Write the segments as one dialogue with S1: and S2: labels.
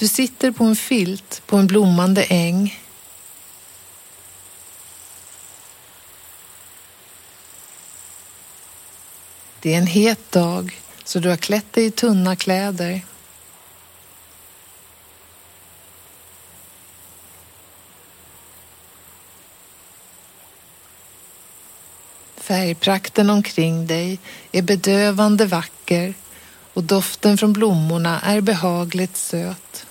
S1: Du sitter på en filt på en blommande äng. Det är en het dag så du har klätt dig i tunna kläder. Färgprakten omkring dig är bedövande vacker och doften från blommorna är behagligt söt.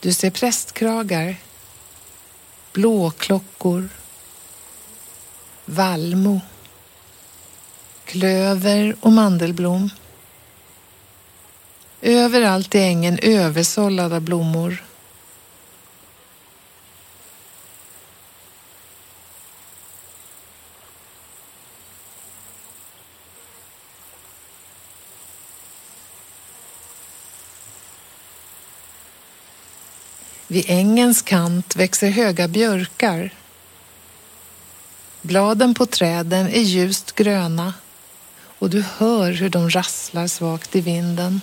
S1: Du ser prästkragar, blåklockor, vallmo, klöver och mandelblom. Överallt i ängen översållade blommor. Vid ängens kant växer höga björkar. Bladen på träden är ljust gröna och du hör hur de rasslar svagt i vinden.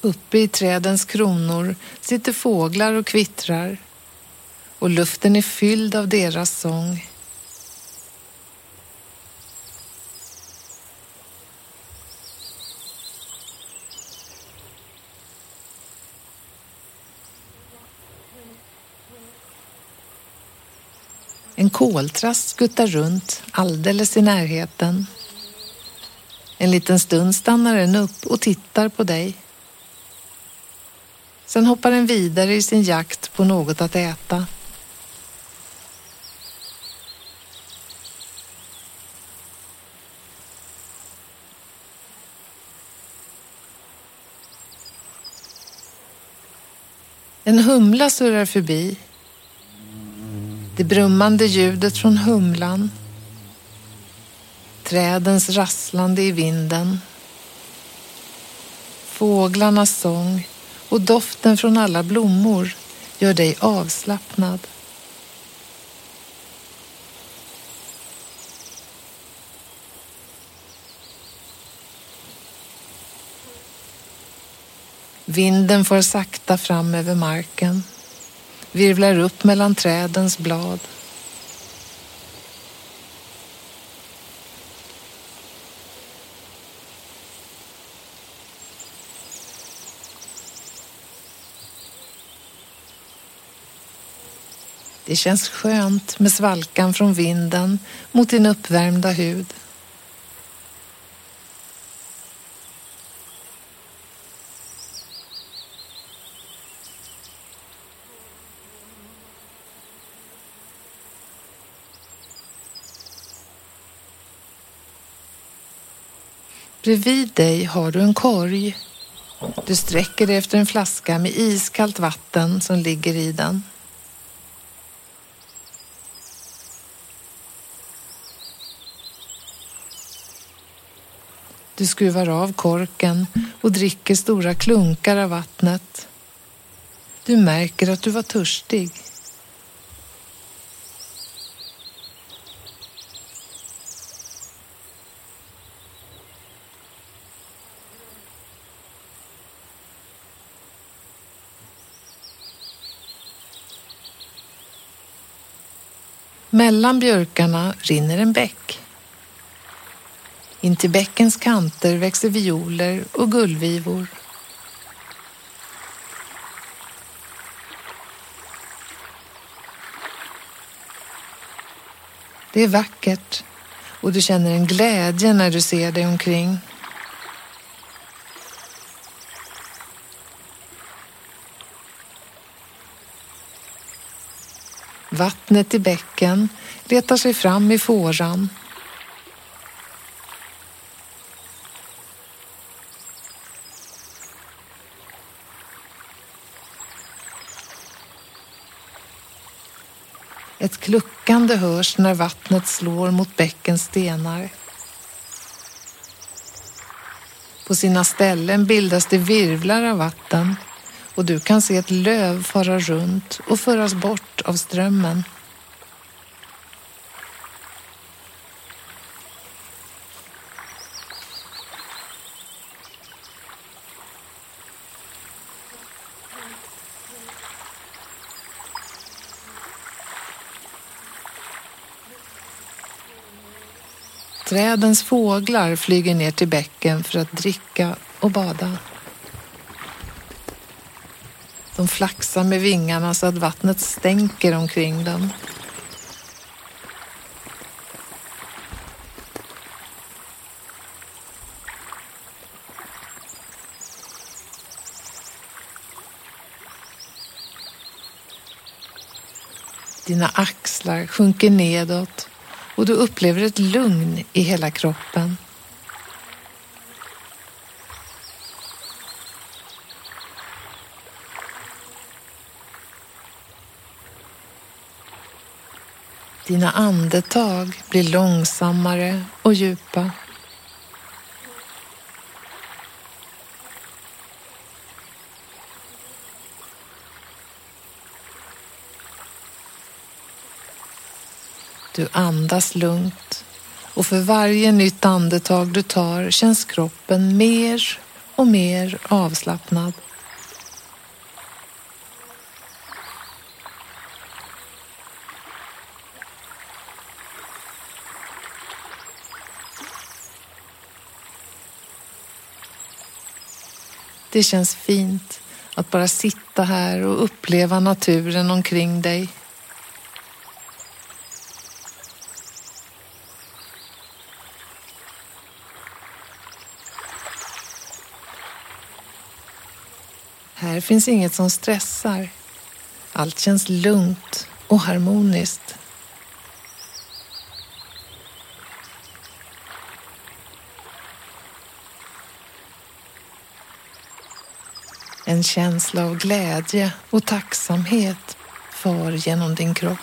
S1: Uppe i trädens kronor sitter fåglar och kvittrar och luften är fylld av deras sång. En koltrast skuttar runt alldeles i närheten. En liten stund stannar den upp och tittar på dig. Sen hoppar den vidare i sin jakt på något att äta. En humla surrar förbi. Det brummande ljudet från humlan. Trädens rasslande i vinden. Fåglarnas sång och doften från alla blommor gör dig avslappnad. Vinden får sakta fram över marken, virvlar upp mellan trädens blad. Det känns skönt med svalkan från vinden mot din uppvärmda hud. Bredvid dig har du en korg. Du sträcker dig efter en flaska med iskallt vatten som ligger i den. Du skruvar av korken och dricker stora klunkar av vattnet. Du märker att du var törstig. Mellan björkarna rinner en bäck. Intill bäckens kanter växer violer och gullvivor. Det är vackert och du känner en glädje när du ser dig omkring. Vattnet i bäcken letar sig fram i fåran Ett kluckande hörs när vattnet slår mot bäckens stenar. På sina ställen bildas det virvlar av vatten och du kan se ett löv fara runt och föras bort av strömmen. Trädens fåglar flyger ner till bäcken för att dricka och bada. De flaxar med vingarna så att vattnet stänker omkring dem. Dina axlar sjunker nedåt och du upplever ett lugn i hela kroppen. Dina andetag blir långsammare och djupa. Du andas lugnt och för varje nytt andetag du tar känns kroppen mer och mer avslappnad. Det känns fint att bara sitta här och uppleva naturen omkring dig. Här finns inget som stressar. Allt känns lugnt och harmoniskt. En känsla av glädje och tacksamhet far genom din kropp.